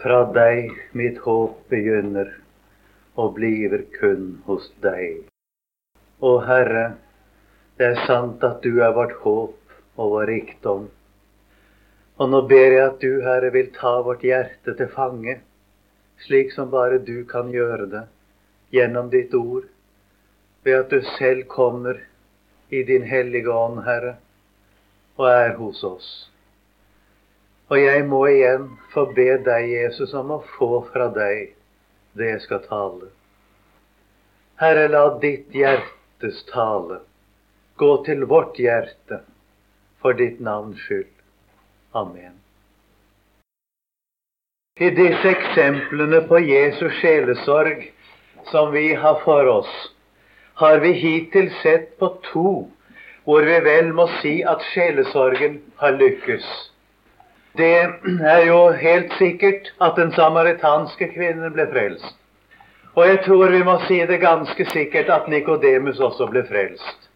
Fra deg mitt håp begynner, og bliver kun hos deg. Å Herre, det er sant at du er vårt håp og vår rikdom. Og nå ber jeg at du, Herre, vil ta vårt hjerte til fange, slik som bare du kan gjøre det, gjennom ditt ord, ved at du selv kommer i din hellige ånd, Herre, og er hos oss. Og jeg må igjen få be deg, Jesus, om å få fra deg det jeg skal tale. Herre, la ditt hjertes tale gå til vårt hjerte for ditt navns skyld. Amen. I disse eksemplene på Jesus sjelesorg som vi har for oss, har vi hittil sett på to hvor vi vel må si at sjelesorgen har lykkes. Det er jo helt sikkert at den samaritanske kvinnen ble frelst. Og jeg tror vi må si det ganske sikkert at Nikodemus også ble frelst.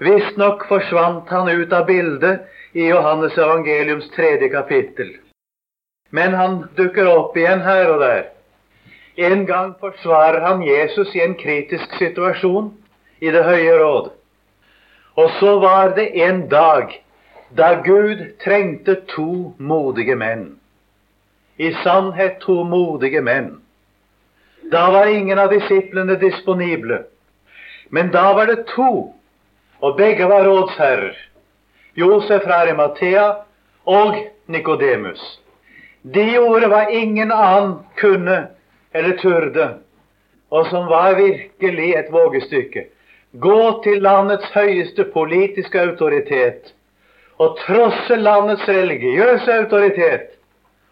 Visstnok forsvant han ut av bildet i Johannes evangeliums tredje kapittel. Men han dukker opp igjen her og der. En gang forsvarer han Jesus i en kritisk situasjon i Det høye råd. Og så var det en dag da Gud trengte to modige menn. I sannhet to modige menn. Da var ingen av disiplene disponible. Men da var det to, og begge var rådsherrer. Josef fra Arimathea og Nikodemus. De gjorde hva ingen annen kunne eller turde, og som var virkelig et vågestykke. Gå til landets høyeste politiske autoritet og trosse landets religiøse autoritet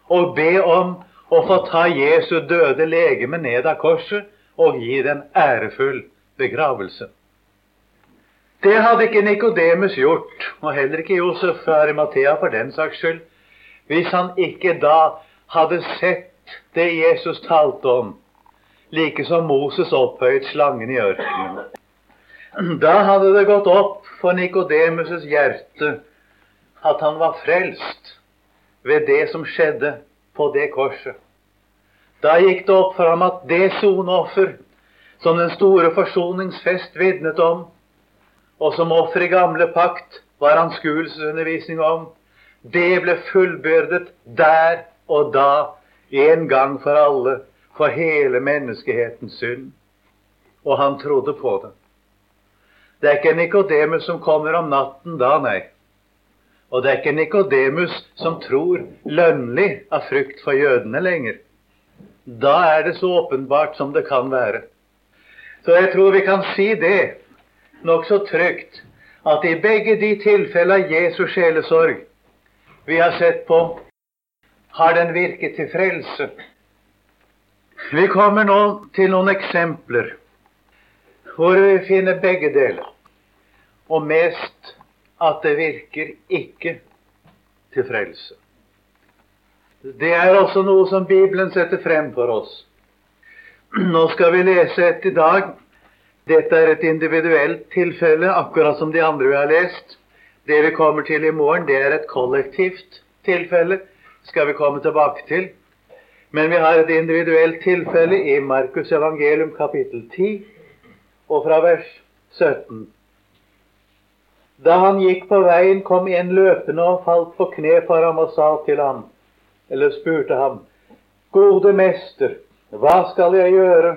og be om å få ta Jesu døde legeme ned av korset og gi den ærefull begravelse. Det hadde ikke Nikodemus gjort, og heller ikke Josef fra Arimathea for den saks skyld, hvis han ikke da hadde sett det Jesus talte om, like som Moses opphøyet slangen i ørkenen. Da hadde det gått opp for Nikodemus' hjerte at han var frelst ved det som skjedde på det korset. Da gikk det opp for ham at det soneoffer som den store forsoningsfest vitnet om, og som offer i gamle pakt var anskuelsesundervisning om, det ble fullbyrdet der og da, en gang for alle, for hele menneskehetens synd. Og han trodde på det. Det er ikke Nikodemus som kommer om natten da, nei. Og det er ikke Nikodemus som tror lønnlig av frykt for jødene lenger. Da er det så åpenbart som det kan være. Så jeg tror vi kan si det nokså trygt at i begge de tilfeller av Jesu sjelesorg vi har sett på, har den virket til frelse. Vi kommer nå til noen eksempler hvor vi finner begge deler. Og mest at det virker ikke til frelse. Det er også noe som Bibelen setter frem for oss. Nå skal vi lese et i dag. Dette er et individuelt tilfelle, akkurat som de andre vi har lest. Det vi kommer til i morgen, det er et kollektivt tilfelle. skal vi komme tilbake til. Men vi har et individuelt tilfelle i Markus evangelium kapittel 10 og fra vers 17. Da han gikk på veien, kom en løpende og falt på kne for ham og sa til ham, eller spurte ham, Gode mester, hva skal jeg gjøre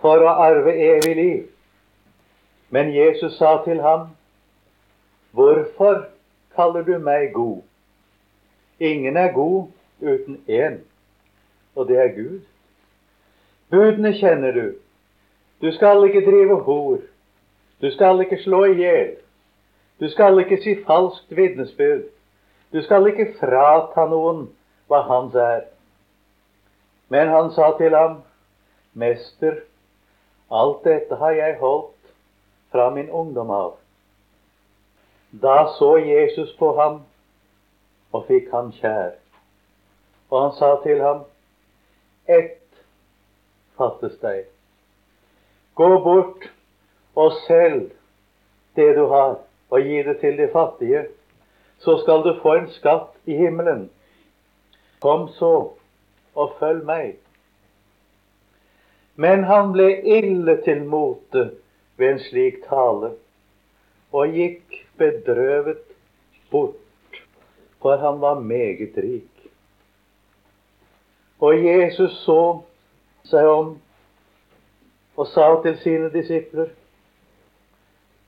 for å arve evig liv? Men Jesus sa til ham, Hvorfor kaller du meg god? Ingen er god uten én, og det er Gud. Budene kjenner du. Du skal ikke drive hor. Du skal ikke slå i hjel. Du skal ikke si falskt vitnesbyrd. Du skal ikke frata noen hva hans er. Men han sa til ham, Mester, alt dette har jeg holdt fra min ungdom av. Da så Jesus på ham og fikk ham kjær. Og han sa til ham, Ett fattes deg. Gå bort og selg det du har og gi det til de fattige, så skal du få en skatt i himmelen. Kom så, og følg meg. Men han ble ille til mote ved en slik tale, og gikk bedrøvet bort, for han var meget rik. Og Jesus så seg om og sa til sine disipler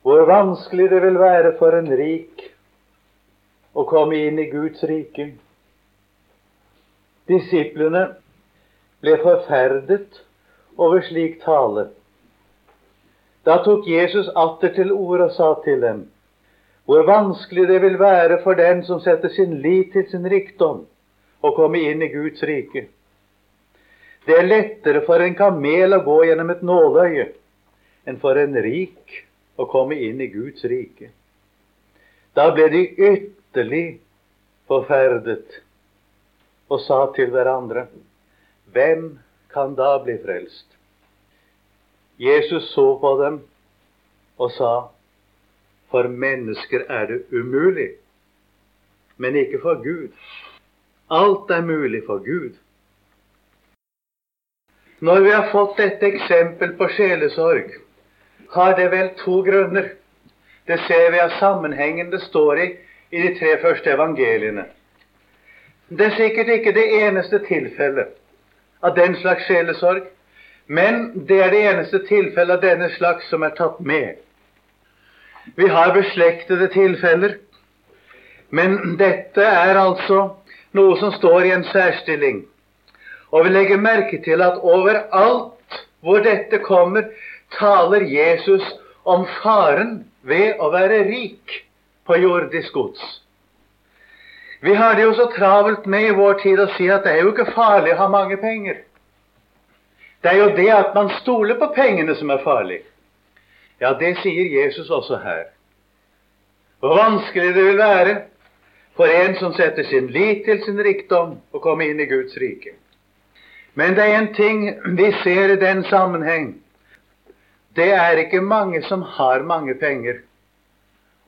hvor vanskelig det vil være for en rik å komme inn i Guds rike. Disiplene ble forferdet over slik tale. Da tok Jesus atter til orde og sa til dem hvor vanskelig det vil være for den som setter sin lit til sin rikdom, å komme inn i Guds rike. Det er lettere for en kamel å gå gjennom et nåløye enn for en rik å komme inn i Guds rike. Da ble de ytterlig forferdet og sa til hverandre Hvem kan da bli frelst? Jesus så på dem og sa For mennesker er det umulig, men ikke for Gud. Alt er mulig for Gud. Når vi har fått dette eksempel på sjelesorg, har det vel to grunner. Det ser vi av sammenhengen det står i i de tre første evangeliene. Det er sikkert ikke det eneste tilfellet av den slags sjelesorg, men det er det eneste tilfellet av denne slags som er tatt med. Vi har beslektede tilfeller, men dette er altså noe som står i en særstilling. Og vi legger merke til at overalt hvor dette kommer, taler Jesus om faren ved å være rik på jordisk gods. Vi har det jo så travelt med i vår tid å si at det er jo ikke farlig å ha mange penger. Det er jo det at man stoler på pengene, som er farlig. Ja, det sier Jesus også her. Hvor vanskelig det vil være for en som setter sin lit til sin rikdom, å komme inn i Guds rike. Men det er en ting vi ser i den sammenheng. Det er ikke mange som har mange penger,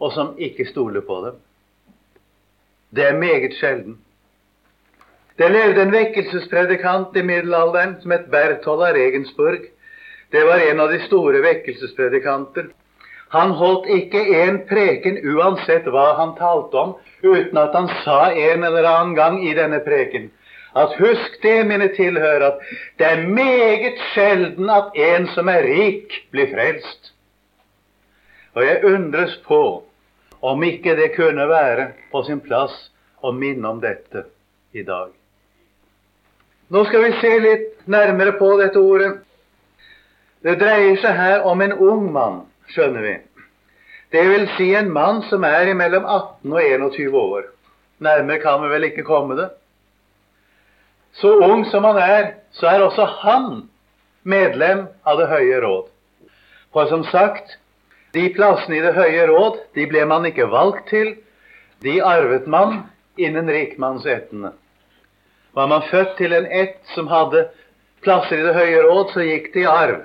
og som ikke stoler på dem. Det er meget sjelden. Det levde en vekkelsespredikant i middelalderen som het Berthold av Regensburg. Det var en av de store vekkelsespredikanter. Han holdt ikke en preken uansett hva han talte om, uten at han sa en eller annen gang i denne preken at husk det, mine tilhører, at det er meget sjelden at en som er rik, blir frelst. Og jeg undres på om ikke det kunne være på sin plass å minne om dette i dag. Nå skal vi se litt nærmere på dette ordet. Det dreier seg her om en ung mann, skjønner vi. Det vil si en mann som er mellom 18 og 21 år. Nærmere kan vi vel ikke komme det. Så ung som han er, så er også han medlem av Det høye råd. For som sagt, de plassene i Det høye råd de ble man ikke valgt til. De arvet man innen rikmannsettene. Var man født til en ett som hadde plasser i Det høye råd, så gikk det i arv.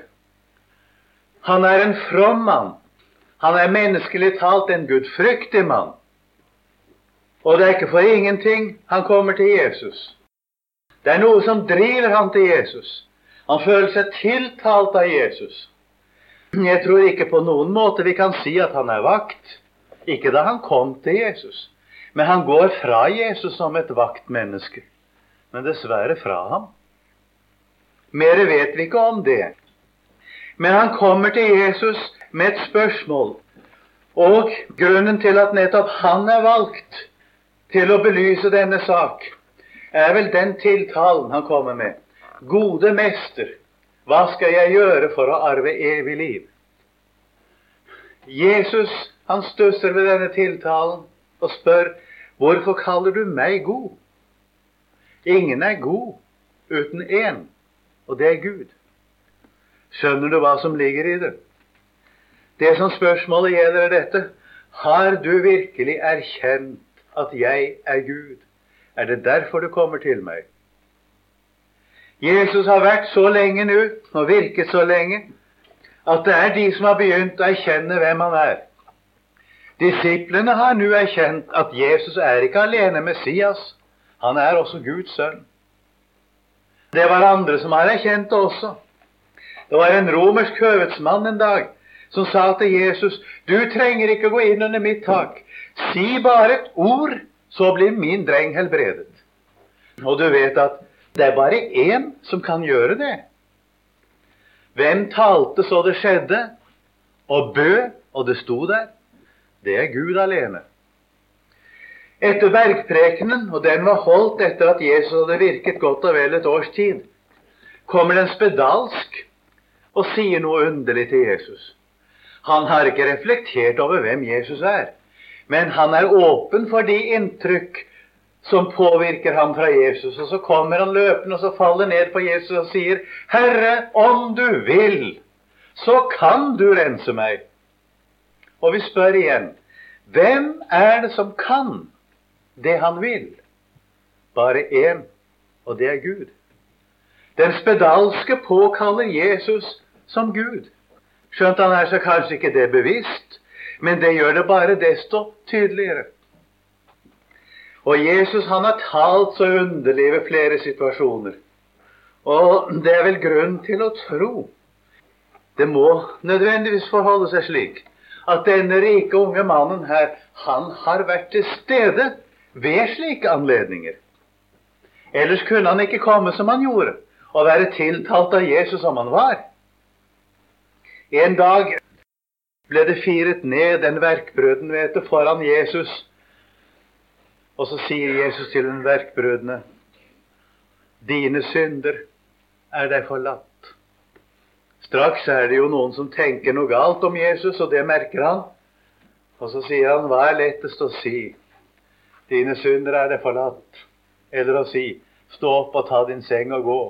Han er en from mann. Han er menneskelig talt en gudfryktig mann. Og det er ikke for ingenting han kommer til Jesus. Det er noe som driver han til Jesus. Han føler seg tiltalt av Jesus. Jeg tror ikke på noen måte vi kan si at han er vakt. Ikke da han kom til Jesus. Men han går fra Jesus som et vaktmenneske. Men dessverre fra ham. Mere vet vi ikke om det. Men han kommer til Jesus med et spørsmål. Og grunnen til at nettopp han er valgt til å belyse denne sak, er vel den tiltalen han kommer med. Gode mester, hva skal jeg gjøre for å arve evig liv? Jesus han stusser ved denne tiltalen og spør hvorfor kaller du meg god? Ingen er god uten én, og det er Gud. Skjønner du hva som ligger i det? Det som spørsmålet gjelder, er dette. Har du virkelig erkjent at jeg er Gud? Er det derfor du kommer til meg? Jesus har vært så lenge nå og virket så lenge at det er de som har begynt å erkjenne hvem han er. Disiplene har nå erkjent at Jesus er ikke alene Messias, han er også Guds sønn. Det var andre som har erkjent det også. Det var en romersk høvedsmann en dag som sa til Jesus, 'Du trenger ikke gå inn under mitt tak. Si bare et ord, så blir min dreng helbredet.' Og du vet at det er bare én som kan gjøre det. Hvem talte så det skjedde, og bød, og det sto der? Det er Gud alene. Etter bergprekenen, og den var holdt etter at Jesus hadde virket godt og vel et års tid, kommer det en spedalsk og sier noe underlig til Jesus. Han har ikke reflektert over hvem Jesus er, men han er åpen for de inntrykk som påvirker ham fra Jesus. Og så kommer han løpende og så faller ned på Jesus og sier, 'Herre, om du vil, så kan du rense meg.' Og vi spør igjen, hvem er det som kan det han vil? Bare én, og det er Gud. Den spedalske påkaller Jesus som Gud. Skjønt han er så kanskje ikke det bevisst, men det gjør det bare desto tydeligere. Og Jesus han har talt så underlig ved flere situasjoner. Og det er vel grunn til å tro Det må nødvendigvis forholde seg slik at denne rike unge mannen her, han har vært til stede ved slike anledninger. Ellers kunne han ikke komme som han gjorde, og være tiltalt av Jesus som han var. En dag ble det firet ned den verkbrøden vet du, foran Jesus. Og så sier Jesus til den verkbrødene, dine synder er deg forlatt. Straks er det jo noen som tenker noe galt om Jesus, og det merker han. Og så sier han, hva er lettest å si? Dine synder er deg forlatt. Eller å si, stå opp og ta din seng og gå.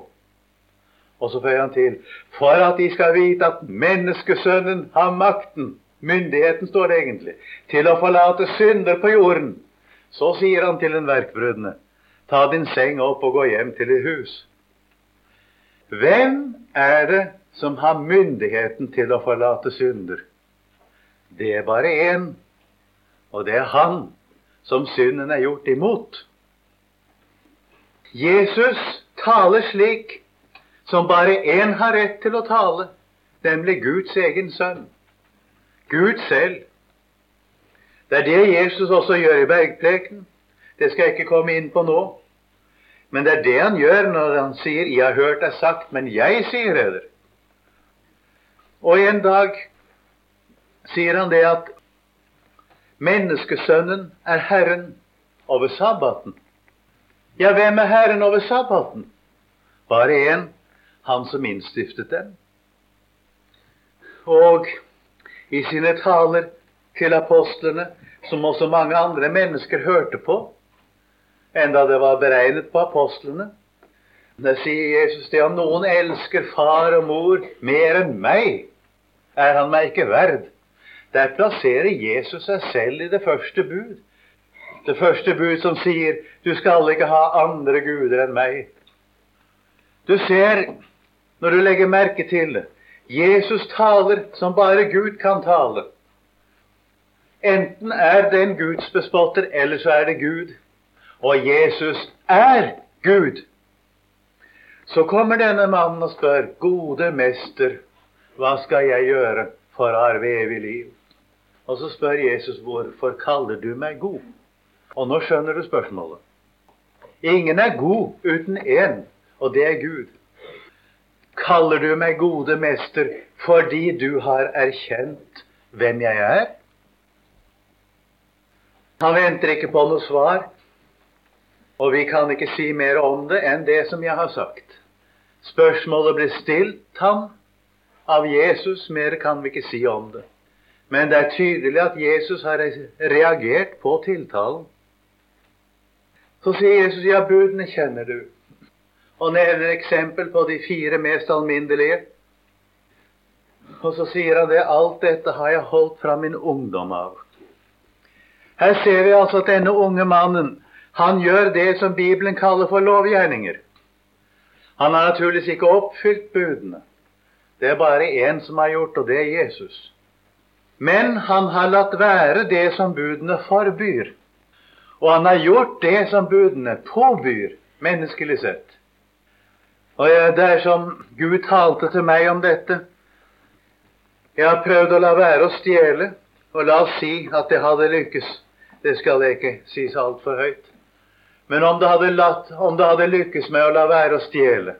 Og så føyer han til for at de skal vite at menneskesønnen har makten, myndigheten står det egentlig, til å forlate synder på jorden. Så sier han til den verkbrødene, ta din seng opp og gå hjem til ditt hus. Hvem er det som har myndigheten til å forlate synder? Det er bare én, og det er han som synden er gjort imot. Jesus taler slik som bare én har rett til å tale, nemlig Guds egen sønn. Gud selv. Det er det Jesus også gjør i bergpreken. Det skal jeg ikke komme inn på nå. Men det er det han gjør når han sier 'Jeg har hørt deg sagt, men jeg sier det'. Og en dag sier han det at menneskesønnen er Herren over sabbaten. Ja, hvem er Herren over sabbaten? Bare én, han som innstiftet dem. Og i sine taler til apostlene, som også mange andre mennesker hørte på, enda det var beregnet på apostlene. Der sier Jesus det om noen elsker far og mor mer enn meg, er han meg ikke verd. Der plasserer Jesus seg selv i det første bud. Det første bud som sier 'Du skal ikke ha andre guder enn meg'. Du ser når du legger merke til det. Jesus taler som bare Gud kan tale. Enten er det en gudsbespotter, eller så er det Gud. Og Jesus er Gud. Så kommer denne mannen og spør, 'Gode mester, hva skal jeg gjøre for å arve evig liv?' Og så spør Jesus, 'Hvorfor kaller du meg god?' Og nå skjønner du spørsmålet. Ingen er god uten én, og det er Gud kaller du meg gode mester fordi du har erkjent hvem jeg er? Han venter ikke på noe svar, og vi kan ikke si mer om det enn det som jeg har sagt. Spørsmålet ble stilt ham av Jesus, mer kan vi ikke si om det. Men det er tydelig at Jesus har reagert på tiltalen. Så sier Jesus, ja, budene kjenner du og nevner eksempel på de fire mest alminnelige. Og så sier han det alt dette har jeg holdt fra min ungdom av. Her ser vi altså at denne unge mannen han gjør det som Bibelen kaller for lovgjerninger. Han har naturligvis ikke oppfylt budene. Det er bare én som har gjort, og det er Jesus. Men han har latt være det som budene forbyr. Og han har gjort det som budene påbyr, menneskelig sett. Og jeg, det er som Gud talte til meg om dette. Jeg har prøvd å la være å stjele, og la oss si at det hadde lykkes. Det skal jeg ikke sies altfor høyt. Men om det, hadde latt, om det hadde lykkes med å la være å stjele,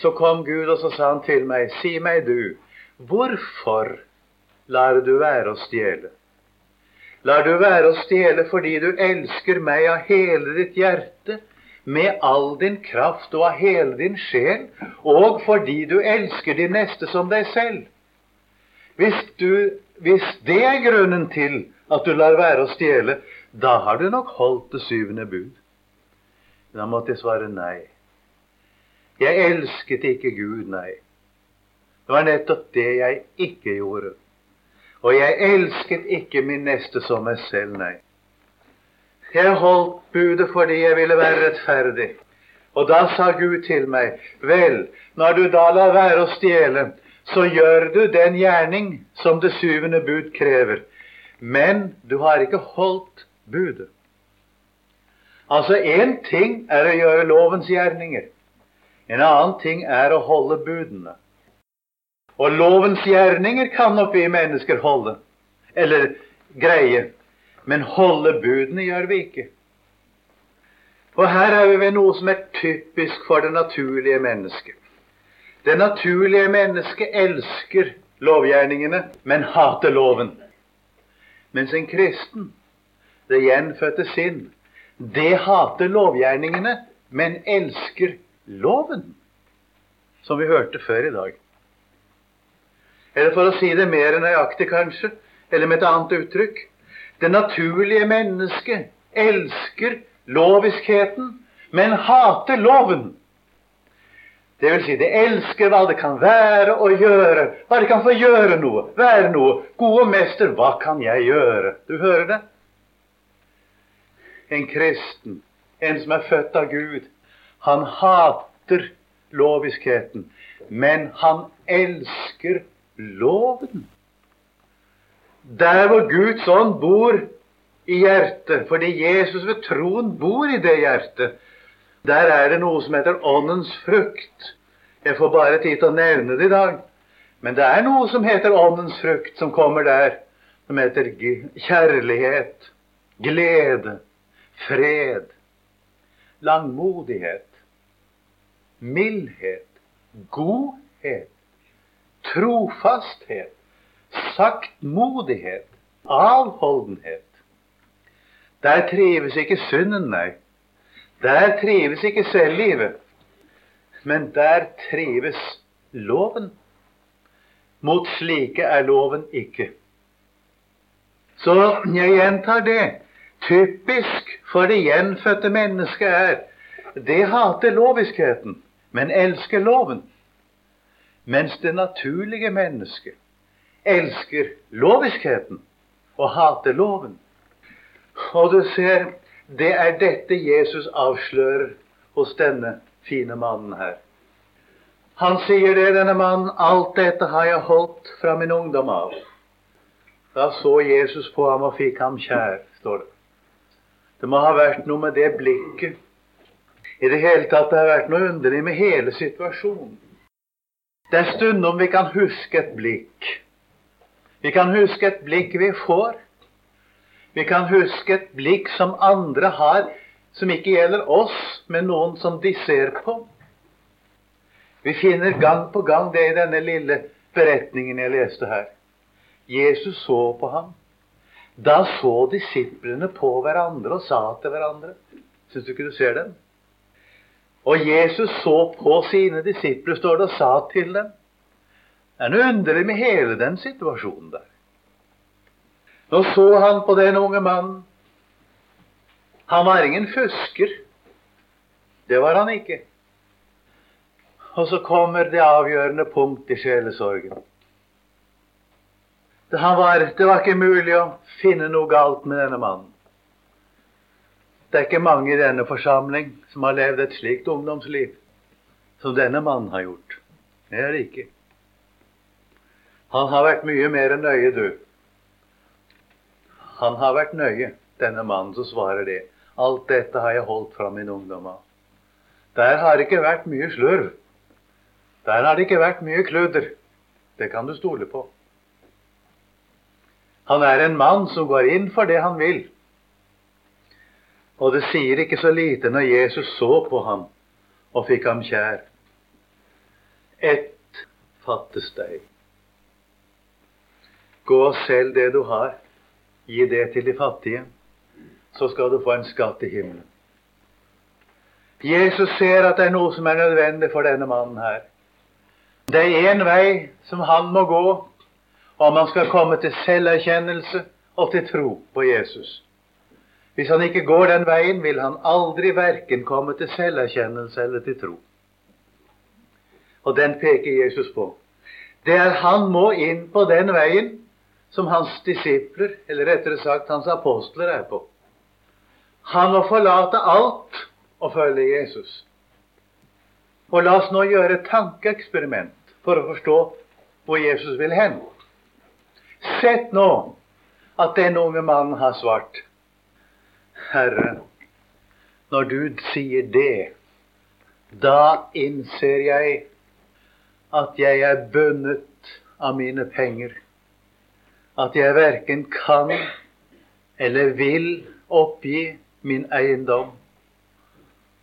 så kom Gud og så sa han til meg, si meg du, hvorfor lar du være å stjele? Lar du være å stjele fordi du elsker meg av hele ditt hjerte, med all din kraft og av hele din sjel, og fordi du elsker din neste som deg selv? Hvis, du, hvis det er grunnen til at du lar være å stjele, da har du nok holdt det syvende bud. Da måtte jeg svare nei. Jeg elsket ikke Gud, nei. Det var nettopp det jeg ikke gjorde. Og jeg elsket ikke min neste som meg selv, nei. Jeg holdt budet fordi jeg ville være rettferdig. Og da sa Gud til meg, vel, når du da lar være å stjele, så gjør du den gjerning som det syvende bud krever. Men du har ikke holdt budet. Altså, én ting er å gjøre lovens gjerninger. En annen ting er å holde budene. Og lovens gjerninger kan nok vi mennesker holde, eller greie, men holde budene gjør vi ikke. Og her er vi ved noe som er typisk for det naturlige mennesket. Det naturlige mennesket elsker lovgjerningene, men hater loven. Mens en kristen det gjenfødte sinn, det hater lovgjerningene, men elsker loven. Som vi hørte før i dag. Eller for å si det mer nøyaktig, kanskje, eller med et annet uttrykk Det naturlige mennesket elsker loviskheten, men hater loven. Det vil si, det elsker hva det kan være å gjøre, hva det kan få gjøre noe, være noe. Gode mester, hva kan jeg gjøre? Du hører det? en kristen, en som er født av Gud, han hater loviskheten, men han elsker loven. Der hvor Guds ånd bor i hjertet, fordi Jesus ved troen bor i det hjertet, der er det noe som heter åndens frukt. Jeg får bare tid til å nevne det i dag. Men det er noe som heter åndens frukt, som kommer der, som heter kjærlighet, glede, fred, langmodighet, mildhet, godhet, trofasthet, saktmodighet, avholdenhet. Der trives ikke synden, nei. Der trives ikke selvlivet. Men der trives loven. Mot slike er loven ikke. Så jeg gjentar det. Typisk for det gjenfødte mennesket er det hater loviskheten, men elsker loven. Mens det naturlige mennesket elsker loviskheten og hater loven. Og du ser, det er dette Jesus avslører hos denne fine mannen her. Han sier det, denne mannen, alt dette har jeg holdt fra min ungdom av. Da så Jesus på ham og fikk ham kjær, står det. Det må ha vært noe med det blikket. I det hele tatt det har vært noe underlig med hele situasjonen. Det er stundom vi kan huske et blikk. Vi kan huske et blikk vi får. Vi kan huske et blikk som andre har, som ikke gjelder oss, men noen som de ser på. Vi finner gang på gang det i denne lille beretningen jeg leste her. Jesus så på ham. Da så disiplene på hverandre og sa til hverandre Syns du ikke du ser dem? Og Jesus så på sine disipler, står det, og sa til dem. Det er noe underlig med hele den situasjonen der. Nå så han på den unge mannen. Han var ingen fusker. Det var han ikke. Og så kommer det avgjørende punkt i sjelesorgen. Det var, det var ikke mulig å finne noe galt med denne mannen. Det er ikke mange i denne forsamling som har levd et slikt ungdomsliv som denne mannen har gjort. Det er det ikke. Han har vært mye mer enn nøye, du. Han har vært nøye, denne mannen som svarer det. Alt dette har jeg holdt fra min ungdom av. Der har det ikke vært mye slurv. Der har det ikke vært mye kludder. Det kan du stole på. Han er en mann som går inn for det han vil. Og det sier ikke så lite når Jesus så på ham og fikk ham kjær. Ett fattes deg. Gå og selg det du har, gi det til de fattige, så skal du få en skatt i himmelen. Jesus ser at det er noe som er nødvendig for denne mannen her. Det er én vei som han må gå om han skal komme til selverkjennelse og til tro på Jesus. Hvis han ikke går den veien, vil han aldri verken komme til selverkjennelse eller til tro. Og den peker Jesus på. Det er han må inn på den veien som hans disipler, eller rettere sagt hans apostler, er på. Han må forlate alt og følge Jesus. Og la oss nå gjøre et tankeeksperiment for å forstå hvor Jesus vil hen. Sett nå at den unge mannen har svart. Herre, når du sier det, da innser jeg at jeg er bundet av mine penger. At jeg verken kan eller vil oppgi min eiendom.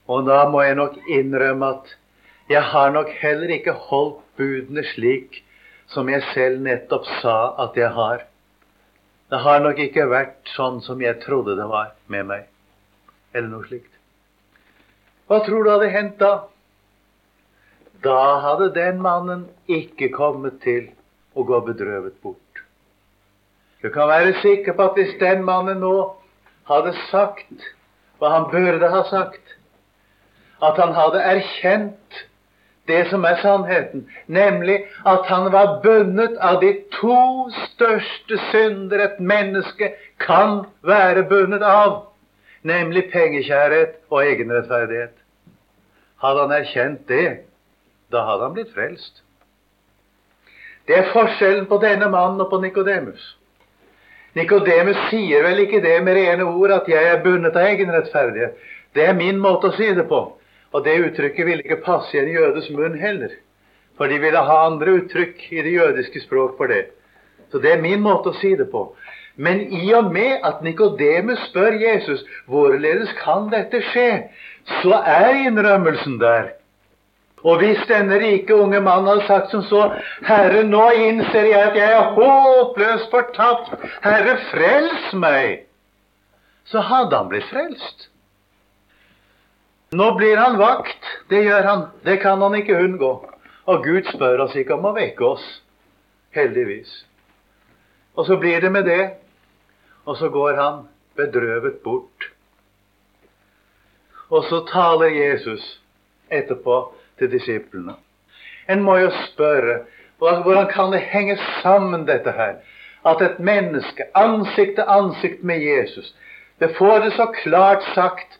Og da må jeg nok innrømme at jeg har nok heller ikke holdt budene slik som jeg selv nettopp sa at jeg har. Det har nok ikke vært sånn som jeg trodde det var med meg, eller noe slikt. Hva tror du hadde hendt da? Da hadde den mannen ikke kommet til å gå bedrøvet bort. Du kan være sikker på at hvis den mannen nå hadde sagt hva han burde ha sagt, at han hadde erkjent det som er sannheten, nemlig at han var bundet av de to største synder et menneske kan være bundet av, nemlig pengekjærhet og egenrettferdighet. Hadde han erkjent det, da hadde han blitt frelst. Det er forskjellen på denne mannen og på Nikodemus. Nikodemus sier vel ikke det med rene ord at 'jeg er bundet av egenrettferdighet'. Det er min måte å si det på. Og det uttrykket ville ikke passe i en jødes munn heller. For de ville ha andre uttrykk i det jødiske språk for det. Så det er min måte å si det på. Men i og med at Nikodemus spør Jesus hvorledes kan dette skje, så er innrømmelsen der. Og hvis denne rike unge mannen hadde sagt som så Herre, nå innser jeg at jeg er håpløst fortapt. Herre, frels meg! Så hadde han blitt frelst. Nå blir han vakt. Det gjør han. Det kan han ikke unngå. Og Gud spør oss ikke om å vekke oss. Heldigvis. Og så blir det med det. Og så går han bedrøvet bort. Og så taler Jesus etterpå til disiplene. En må jo spørre hvordan kan det henge sammen, dette her? At et menneske, ansikt til ansikt med Jesus, det får det så klart sagt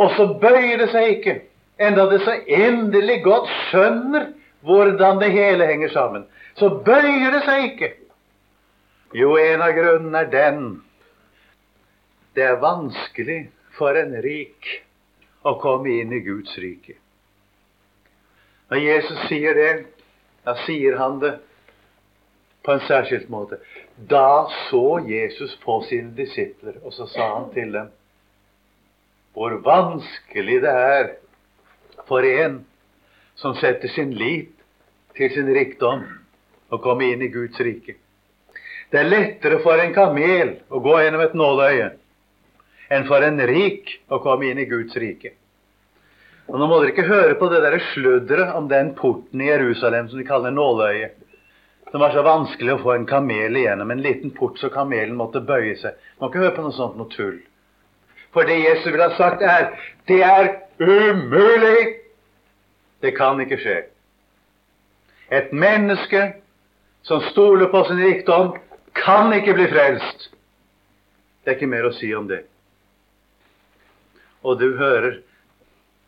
og så bøyer det seg ikke, enda det så endelig godt skjønner hvordan det hele henger sammen. Så bøyer det seg ikke. Jo, en av grunnene er den det er vanskelig for en rik å komme inn i Guds rike. Når Jesus sier det, da sier han det på en særskilt måte. Da så Jesus på sine disipler, og så sa han til dem hvor vanskelig det er for en som setter sin lit til sin rikdom, å komme inn i Guds rike. Det er lettere for en kamel å gå gjennom et nåløye enn for en rik å komme inn i Guds rike. Og Nå må dere ikke høre på det der sludderet om den porten i Jerusalem som de kaller nåløye. Det var så vanskelig å få en kamel igjennom en liten port så kamelen måtte bøye seg. Må ikke høre på noe sånt noe tull. For det Jesus vil ha sagt, er det er umulig. Det kan ikke skje. Et menneske som stoler på sin rikdom, kan ikke bli frelst. Det er ikke mer å si om det. Og du hører,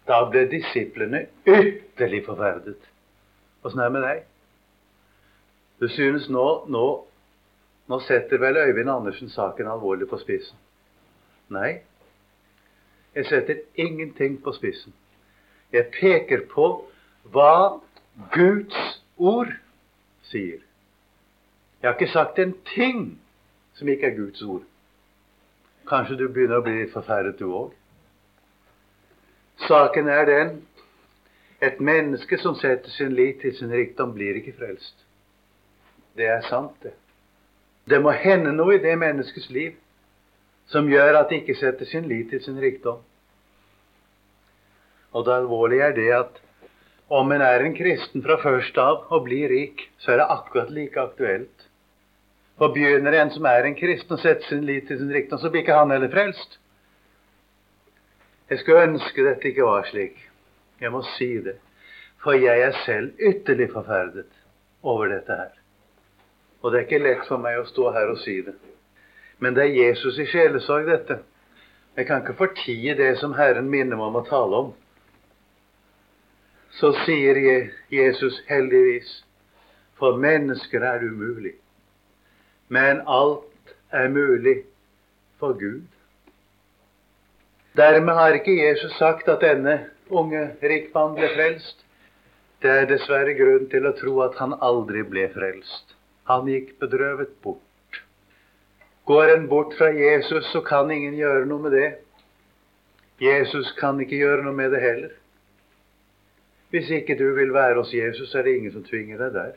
da ble disiplene ytterlig forferdet. Åssen er det med deg? Du synes nå, nå, nå setter vel Øyvind Andersen saken alvorlig på spissen? Nei, jeg setter ingenting på spissen. Jeg peker på hva Guds ord sier. Jeg har ikke sagt en ting som ikke er Guds ord. Kanskje du begynner å bli litt forferdet, du òg. Saken er den et menneske som setter sin lit til sin rikdom, blir ikke frelst. Det er sant, det. Det må hende noe i det menneskets liv som gjør at de ikke setter sin lit til sin rikdom. Og det alvorlige er det at om en er en kristen fra først av og blir rik, så er det akkurat like aktuelt. For begynner en som er en kristen, å sette sin lit til sin rikdom, så blir ikke han heller frelst. Jeg skulle ønske dette ikke var slik. Jeg må si det. For jeg er selv ytterlig forferdet over dette her. Og det er ikke lett for meg å stå her og si det. Men det er Jesus i sjelesorg, dette. Jeg kan ikke fortie det som Herren minner meg om å tale om. Så sier Jesus heldigvis, for mennesker er umulig. Men alt er mulig for Gud. Dermed har ikke Jesus sagt at denne unge rikmannen ble frelst. Det er dessverre grunn til å tro at han aldri ble frelst. Han gikk bedrøvet bort. Går en bort fra Jesus, så kan ingen gjøre noe med det. Jesus kan ikke gjøre noe med det heller. Hvis ikke du vil være hos Jesus, er det ingen som tvinger deg der.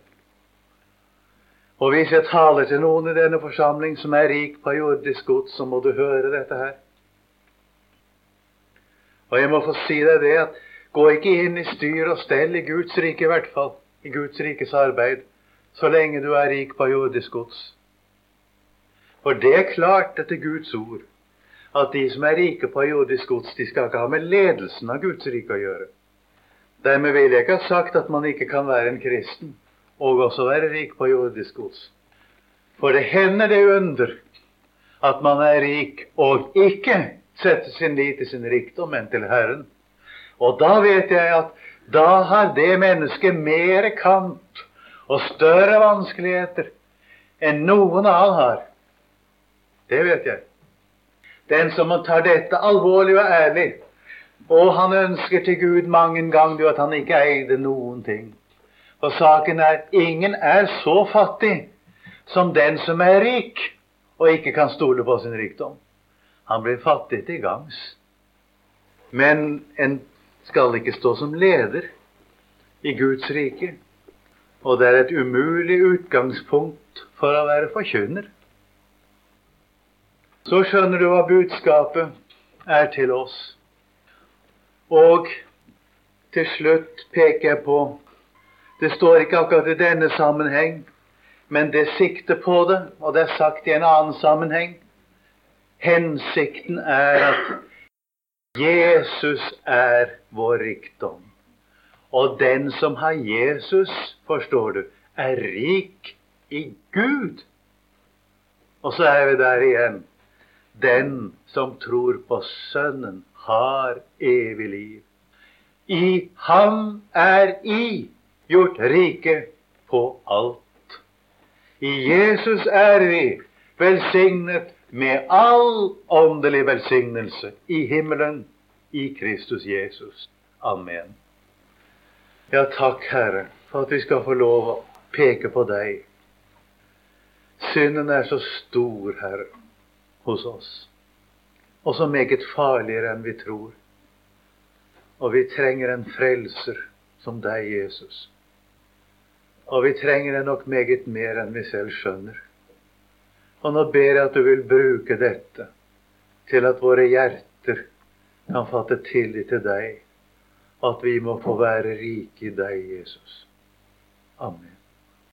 Og hvis jeg taler til noen i denne forsamling som er rik på jordisk gods, så må du høre dette her. Og jeg må få si deg det at gå ikke inn i styr og stell i Guds rike, i hvert fall. I Guds rikes arbeid. Så lenge du er rik på jordisk gods. For det er klart etter Guds ord at de som er rike på jordisk gods, de skal ikke ha med ledelsen av Guds rike å gjøre. Dermed vil jeg ikke ha sagt at man ikke kan være en kristen og også være rik på jordisk gods. For det hender det under at man er rik og ikke setter sin lit til sin rikdom, enn til Herren. Og da vet jeg at da har det mennesket mer kant og større vanskeligheter enn noen annen har. Det vet jeg. Den som tar dette alvorlig og ærlig, og han ønsker til Gud mange ganger at han ikke eide noen ting. For saken er ingen er så fattig som den som er rik og ikke kan stole på sin rikdom. Han blir fattig til gangs. Men en skal ikke stå som leder i Guds rike. Og det er et umulig utgangspunkt for å være forkynner. Så skjønner du hva budskapet er til oss. Og til slutt peker jeg på Det står ikke akkurat i denne sammenheng, men det sikter på det, og det er sagt i en annen sammenheng. Hensikten er at Jesus er vår rikdom. Og den som har Jesus, forstår du, er rik i Gud. Og så er vi der igjen. Den som tror på Sønnen, har evig liv. I ham er I gjort rike på alt. I Jesus er vi velsignet med all åndelig velsignelse i himmelen i Kristus Jesus. Amen. Ja, takk, Herre, for at vi skal få lov å peke på deg. Synden er så stor, Herre hos oss. Og så meget farligere enn vi tror. Og vi trenger en frelser som deg, Jesus. Og vi trenger det nok meget mer enn vi selv skjønner. Og nå ber jeg at du vil bruke dette til at våre hjerter kan fatte tillit til deg, og at vi må få være rike i deg, Jesus. Amen.